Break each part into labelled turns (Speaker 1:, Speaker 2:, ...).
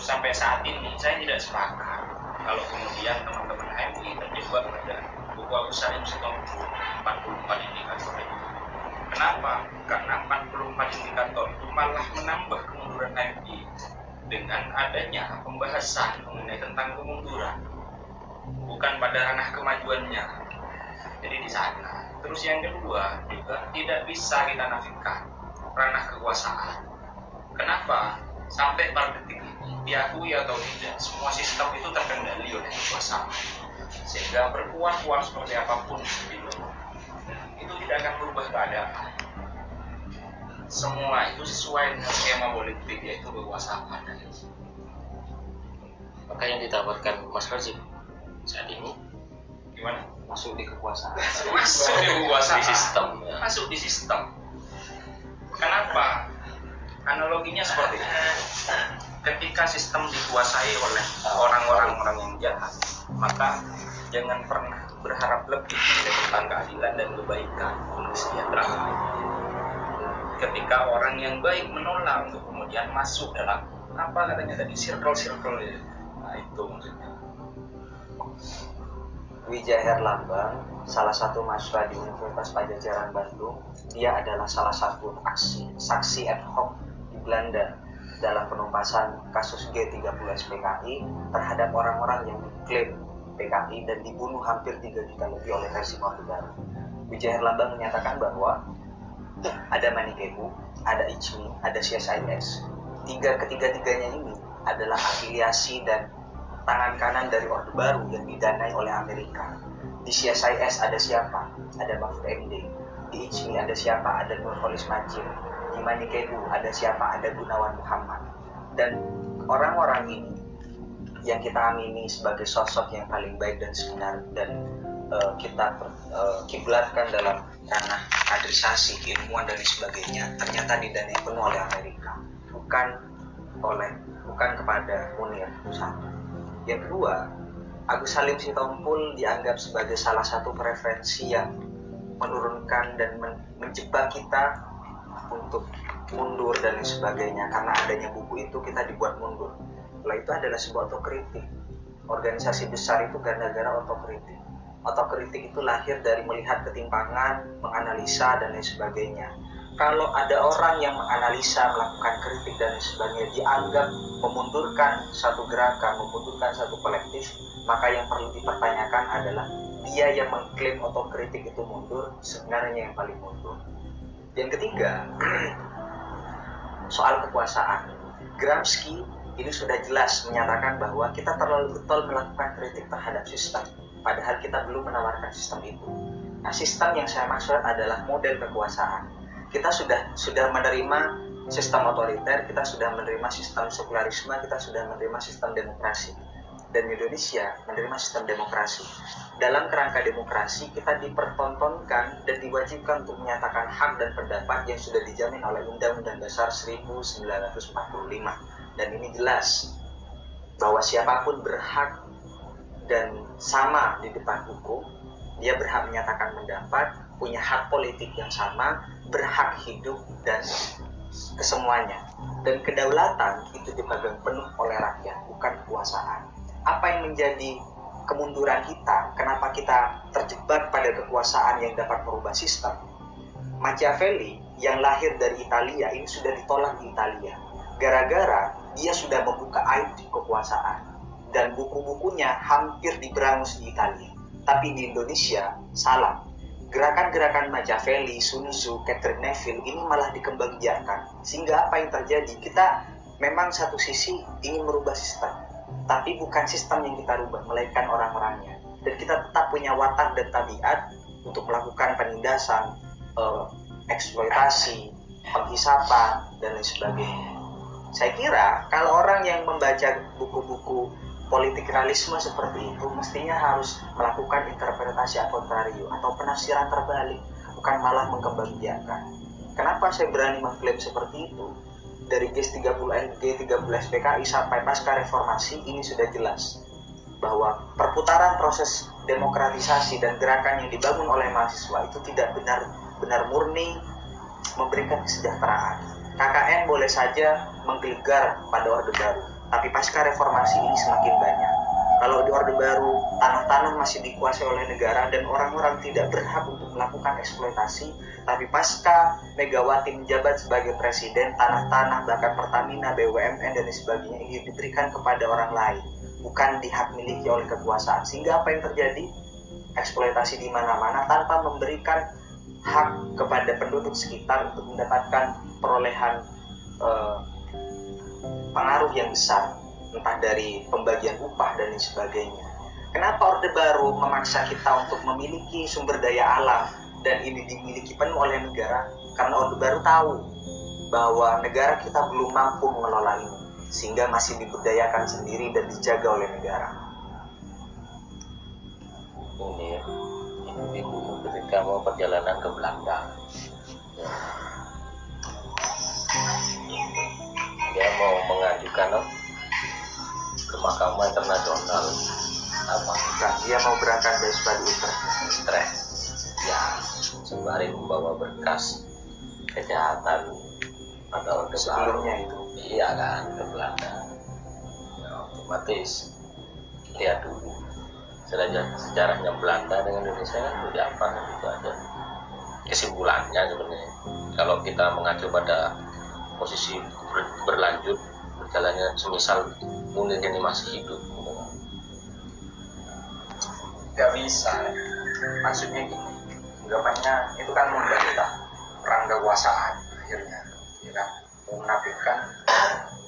Speaker 1: sampai saat ini saya tidak sepakat. Kalau kemudian teman-teman HMI terjebak pada buku Abu Salim Sitompul 44 indikator itu. Kenapa? karena 44 indikator itu malah menambah kemunduran HMI dengan adanya pembahasan mengenai tentang kemunduran bukan pada ranah kemajuannya. Jadi di sana. Terus yang kedua juga tidak bisa kita nafikan ranah kekuasaan. Kenapa? Sampai pada detik diakui atau tidak semua sistem itu terkendali oleh kekuasaan sehingga berkuat-kuat seperti apa pun gitu, itu tidak akan berubah keadaan. Semua itu sesuai dengan skema politik yaitu kekuasaan.
Speaker 2: Maka yang ditawarkan Mas Razif saat ini
Speaker 1: gimana?
Speaker 2: masuk di kekuasaan.
Speaker 1: Masuk di kekuasaan.
Speaker 2: Di sistem ya.
Speaker 1: masuk di sistem. Kenapa? Analoginya seperti ini ketika sistem dikuasai oleh orang-orang orang yang jahat maka jangan pernah berharap lebih tentang keadilan dan kebaikan kesejahteraan. Ketika orang yang baik menolak untuk kemudian masuk dalam apa katanya tadi circle-circle itu. nah itu maksudnya.
Speaker 3: Wijaya Herlambang, salah satu mahasiswa di Universitas Pajajaran Bandung, dia adalah salah satu aksi, saksi ad hoc di Belanda dalam penumpasan kasus G30 SPKI terhadap orang-orang yang diklaim PKI dan dibunuh hampir 3 juta lebih oleh versi Orde Baru. Wijaya Herlambang menyatakan bahwa ada Manikebu, ada ICMI, ada CSIS. Tiga ketiga-tiganya ini adalah afiliasi dan tangan kanan dari Orde Baru yang didanai oleh Amerika. Di CSIS ada siapa? Ada Mahfud MD. Di ICMI ada siapa? Ada Nurholis Majid. Manikebu ada siapa? Ada Gunawan Muhammad. Dan orang-orang ini yang kita amini sebagai sosok yang paling baik dan sebenar dan uh, kita uh, kiblatkan dalam ranah kaderisasi, keilmuan dan sebagainya ternyata didanai penuh oleh Amerika bukan oleh bukan kepada Munir satu yang kedua Agus Salim Sitompul dianggap sebagai salah satu preferensi yang menurunkan dan men menjebak kita untuk mundur dan lain sebagainya karena adanya buku itu kita dibuat mundur Setelah itu adalah sebuah otokritik organisasi besar itu gara-gara otokritik otokritik itu lahir dari melihat ketimpangan, menganalisa dan lain sebagainya. Kalau ada orang yang menganalisa, melakukan kritik dan lain sebagainya dianggap memundurkan satu gerakan, memundurkan satu kolektif, maka yang perlu dipertanyakan adalah dia yang mengklaim otokritik itu mundur, sebenarnya yang paling mundur. Yang ketiga, soal kekuasaan. Gramsci ini sudah jelas menyatakan bahwa kita terlalu betul melakukan kritik terhadap sistem padahal kita belum menawarkan sistem itu. Nah, sistem yang saya maksud adalah model kekuasaan. Kita sudah sudah menerima sistem otoriter, kita sudah menerima sistem sekularisme, kita sudah menerima sistem demokrasi. Dan Indonesia menerima sistem demokrasi. Dalam kerangka demokrasi, kita dipertontonkan dan diwajibkan untuk menyatakan hak dan pendapat yang sudah dijamin oleh Undang-Undang Dasar 1945. Dan ini jelas bahwa siapa pun berhak dan sama di depan hukum, dia berhak menyatakan pendapat, punya hak politik yang sama, berhak hidup dan kesemuanya. Dan kedaulatan itu dipegang penuh oleh rakyat, bukan kekuasaan. Apa yang menjadi kemunduran kita? Kenapa kita terjebak pada kekuasaan yang dapat merubah sistem? Machiavelli yang lahir dari Italia ini sudah ditolak di Italia. Gara-gara dia sudah membuka aib di kekuasaan dan buku-bukunya hampir diberangus di Italia. Tapi di Indonesia salah. Gerakan-gerakan Machiavelli, Sun Tzu, Catherine Neville ini malah dikembangbiarkan. Sehingga apa yang terjadi? Kita memang satu sisi ingin merubah sistem, tapi bukan sistem yang kita rubah, melainkan orang-orangnya. Dan kita tetap punya watak dan tabiat untuk melakukan penindasan, eh, eksploitasi, penghisapan, dan lain sebagainya. Saya kira kalau orang yang membaca buku-buku politik realisme seperti itu mestinya harus melakukan interpretasi a contrario atau penafsiran terbalik, bukan malah mengembangbiakan. Kenapa saya berani mengklaim seperti itu? Dari G30 G30 SPKI sampai pasca reformasi ini sudah jelas bahwa perputaran proses demokratisasi dan gerakan yang dibangun oleh mahasiswa itu tidak benar-benar murni memberikan kesejahteraan. KKN boleh saja menggelegar pada Orde Baru, Tapi pasca reformasi ini semakin banyak. Kalau di Orde Baru, tanah-tanah masih dikuasai oleh negara dan orang-orang tidak berhak untuk melakukan eksploitasi. Tapi pasca Megawati menjabat sebagai presiden, tanah-tanah, bahkan Pertamina, BUMN, dan sebagainya ini diberikan kepada orang lain. Bukan dihak miliki oleh kekuasaan. Sehingga apa yang terjadi? Eksploitasi di mana-mana tanpa memberikan hak kepada penduduk sekitar untuk mendapatkan perolehan eh, pengaruh yang besar entah dari pembagian upah dan lain sebagainya. Kenapa Orde Baru memaksa kita untuk memiliki sumber daya alam dan ini dimiliki penuh oleh negara? Karena Orde Baru tahu bahwa negara kita belum mampu mengelola ini sehingga masih diberdayakan sendiri dan dijaga oleh negara.
Speaker 2: Ini ya, ibu ketika mau perjalanan ke Belanda. Ya. Dia mau mengajukan ke Mahkamah Internasional. Apa?
Speaker 3: Nah, dia mau berangkat dari Spadi Utrecht.
Speaker 2: stres. Ya sembari membawa berkas kejahatan orde baru
Speaker 3: Sebelumnya itu.
Speaker 2: iya kan ke Belanda. Ya, otomatis. Lihat dulu. Sejarah sejarahnya Belanda dengan Indonesia kan udah apa kan itu aja. Kesimpulannya sebenarnya. Kalau kita mengacu pada posisi ber- berlanjut berjalannya semisal Munir ini masih hidup.
Speaker 1: Nggak bisa. Maksudnya gini anggapannya itu kan membantah perang kekuasaan akhirnya ya kan? Menafikan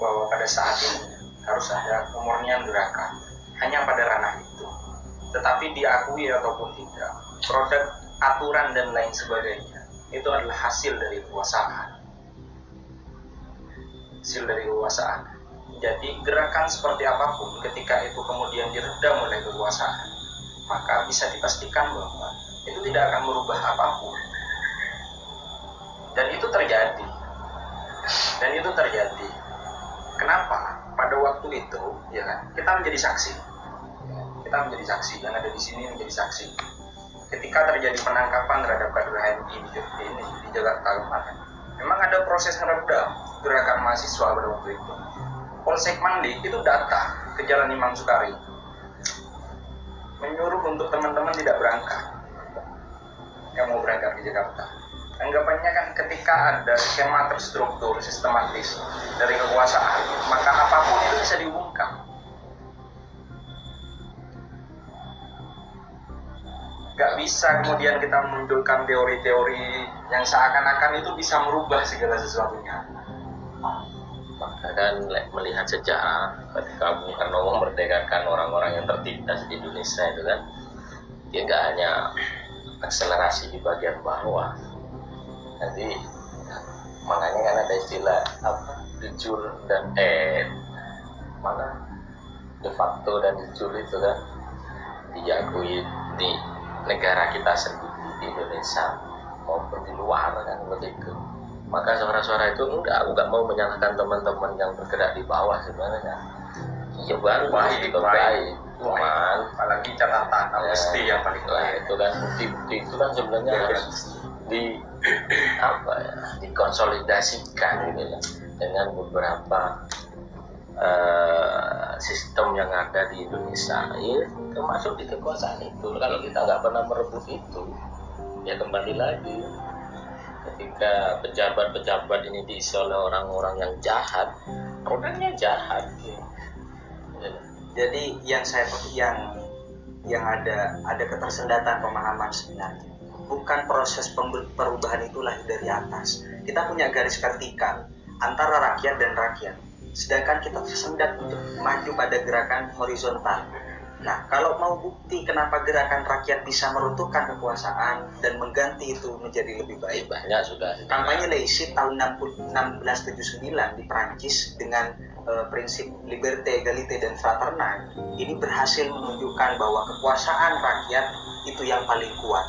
Speaker 1: bahwa pada saat ini harus ada kemurnian gerakan hanya pada ranah itu. Tetapi diakui ataupun tidak produk aturan dan lain sebagainya itu adalah hasil dari kekuasaan. Hasil dari kekuasaan jadi gerakan seperti apa pun ketika itu kemudian diredam oleh kekuasaan maka bisa dipastikan bahwa itu tidak akan merubah apa pun. Dan itu terjadi. Dan itu terjadi. Kenapa? Pada waktu itu, ya kan, kita menjadi saksi. Kita menjadi saksi, yang ada di sini menjadi saksi. Ketika terjadi penangkapan terhadap kader HMI di, di, ini, di Jakarta kemarin, memang ada proses meredam gerakan mahasiswa pada waktu itu. Polsek Mandi itu datang ke Jalan Imam Sukari menyuruh untuk teman-teman tidak berangkat yang mau berangkat ke Jakarta. Anggapannya kan ketika ada skema terstruktur, sistematis dari kekuasaan, maka apa pun itu bisa diumumkan. Gak bisa kemudian kita memunculkan teori-teori yang seakan-akan itu bisa merubah segala sesuatunya.
Speaker 2: Kan le- melihat sejarah ketika Bung Karno memerdekakan orang-orang yang tertindas di Indonesia itu kan dia nggak hanya akselerasi di bagian bawah. Jadi makanya kan ada istilah apa de jure dan eh mana? De facto dan de jure itu kan diakui di negara kita sendiri di Indonesia maupun di luar kan begitu maka suara-suara itu enggak aku nggak mau menyalahkan teman-teman yang bergerak di bawah sebenarnya. Iya bagus
Speaker 1: Baik, baik.
Speaker 2: baik cuman
Speaker 1: Apalagi catatan
Speaker 2: ya,
Speaker 1: yang paling
Speaker 2: lah,
Speaker 1: baik.
Speaker 2: itu kan bukti-bukti itu kan sebenarnya
Speaker 1: Ya,
Speaker 2: harus di apa ya dikonsolidasikan gitu ya dengan beberapa eh, sistem yang ada di Indonesia. Ya termasuk di kekuasaan itu. Kalau kita nggak pernah merebut itu ya kembali lagi ketika pejabat-pejabat ini diisi oleh orang-orang yang jahat produknya jahat.
Speaker 3: Jadi yang saya yang yang ada ada ketersendatan pemahaman sebenarnya. Bukan proses perubahan itu lahir dari atas. Kita punya garis vertikal antara rakyat dan rakyat. Sedangkan kita tersendat untuk maju pada gerakan horizontal. Nah, kalau mau bukti kenapa gerakan rakyat bisa meruntuhkan kekuasaan dan mengganti itu menjadi lebih baik,
Speaker 2: banyak sudah
Speaker 3: kampanye Leicit tahun 60 1679 di Prancis dengan eh, prinsip liberté, égalité dan fraternal ini berhasil menunjukkan bahwa kekuasaan rakyat itu yang paling kuat.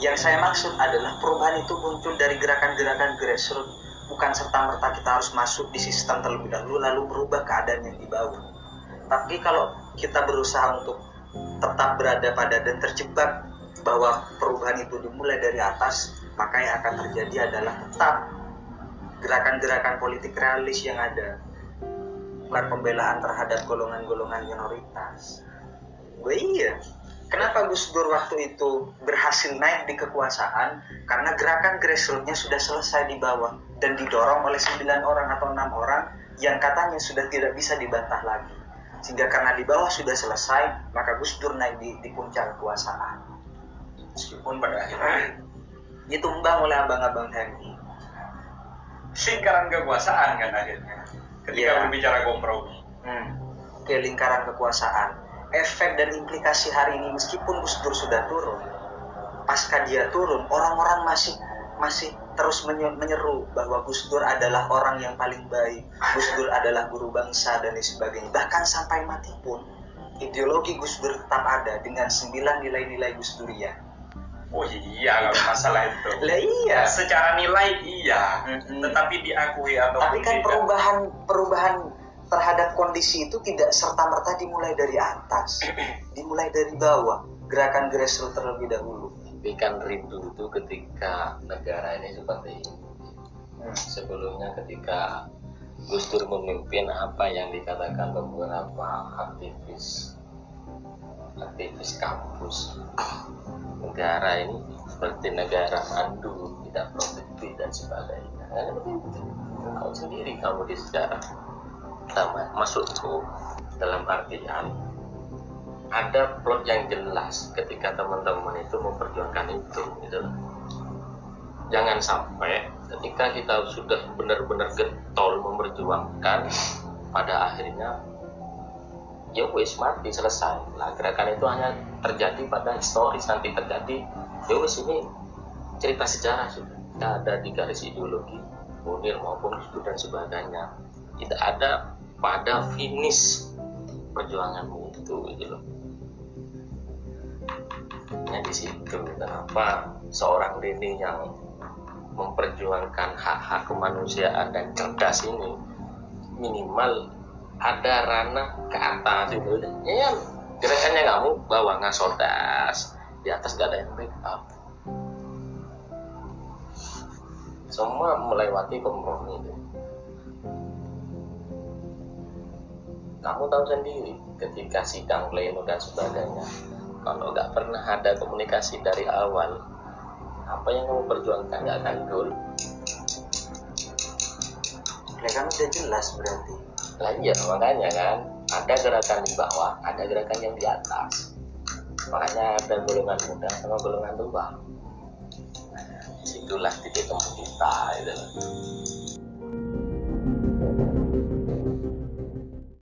Speaker 3: Yang saya maksud adalah perubahan itu muncul dari gerakan-gerakan grassroots, bukan serta merta kita harus masuk di sistem terlebih dahulu lalu berubah keadaan yang di bawah. Tapi kalau kita berusaha untuk tetap berada pada dan terjebak bahwa perubahan itu dimulai dari atas, maka yang akan terjadi adalah tetap gerakan-gerakan politik realis yang ada bukan pembelaan terhadap golongan-golongan minoritas. Gue iya. Kenapa Gus Dur waktu itu berhasil naik di kekuasaan? Karena gerakan grassrootsnya sudah selesai di bawah dan didorong oleh 9 orang atau enam orang yang katanya sudah tidak bisa dibantah lagi. Sehingga karena di bawah sudah selesai, maka Gus Dur naik di, di puncak kekuasaan.
Speaker 1: Meskipun pada akhirnya
Speaker 3: Ditumbang oleh abang-abang HMI.
Speaker 1: lingkaran kekuasaan kan akhirnya. Ketika
Speaker 3: Iya.
Speaker 1: berbicara kompromi.
Speaker 3: Hmm. Ke lingkaran kekuasaan. Efek dan implikasi hari ini meskipun Gus Dur sudah turun, pasca dia turun, orang-orang masih masih terus menye- menyeru bahwa Gus Dur adalah orang yang paling baik, Gus Dur adalah guru bangsa dan lain sebagainya. Bahkan sampai mati pun ideologi Gus Dur tetap ada dengan sembilan nilai-nilai Gus Durian.
Speaker 1: Oh iya, masalah itu.
Speaker 3: Lah iya.
Speaker 1: Secara nilai iya,
Speaker 3: Mm-mm.
Speaker 1: tetapi diakui atau
Speaker 3: Tapi kan perubahan perubahan terhadap kondisi itu tidak serta merta dimulai dari atas, dimulai dari bawah. Gerakan grassroots terlebih dahulu.
Speaker 2: Tapi kan rindu itu ketika negara ini seperti ini. Sebelumnya ketika Gus Dur memimpin apa yang dikatakan beberapa aktivis aktivis kampus negara ini seperti negara mandu tidak produktif dan sebagainya. Nah, tahu sendiri kamu di sejarah sama masukku dalam artian ada plot yang jelas ketika teman-teman itu memperjuangkan itu gitu jangan sampai ketika kita sudah benar-benar getol memperjuangkan pada akhirnya ya wis mati selesai. Lah gerakan itu hanya terjadi pada historis nanti terjadi ya wis ini cerita sejarah sudah. Tidak ada di garis ideologi Munir maupun Dur dan sebagainya. Tidak ada pada finish perjuanganmu itu gitu loh Nah, di situ. Kenapa seorang Denny yang memperjuangkan hak-hak kemanusiaan dan cerdas ini minimal ada ranah ke atas itu? Ya gerakannya kamu bawa ngasodas di atas gak ada yang backup. Semua melewati kompromi itu. Kamu tahu sendiri ketika sidang pleno dan sebagainya kalau nggak pernah ada komunikasi dari awal apa yang kamu perjuangkan nggak akan goal
Speaker 3: Ya kan udah jelas berarti.
Speaker 2: lah iya makanya kan ada gerakan di bawah ada gerakan yang di atas makanya ada golongan muda sama golongan tua nah, situlah titik temu kita loh.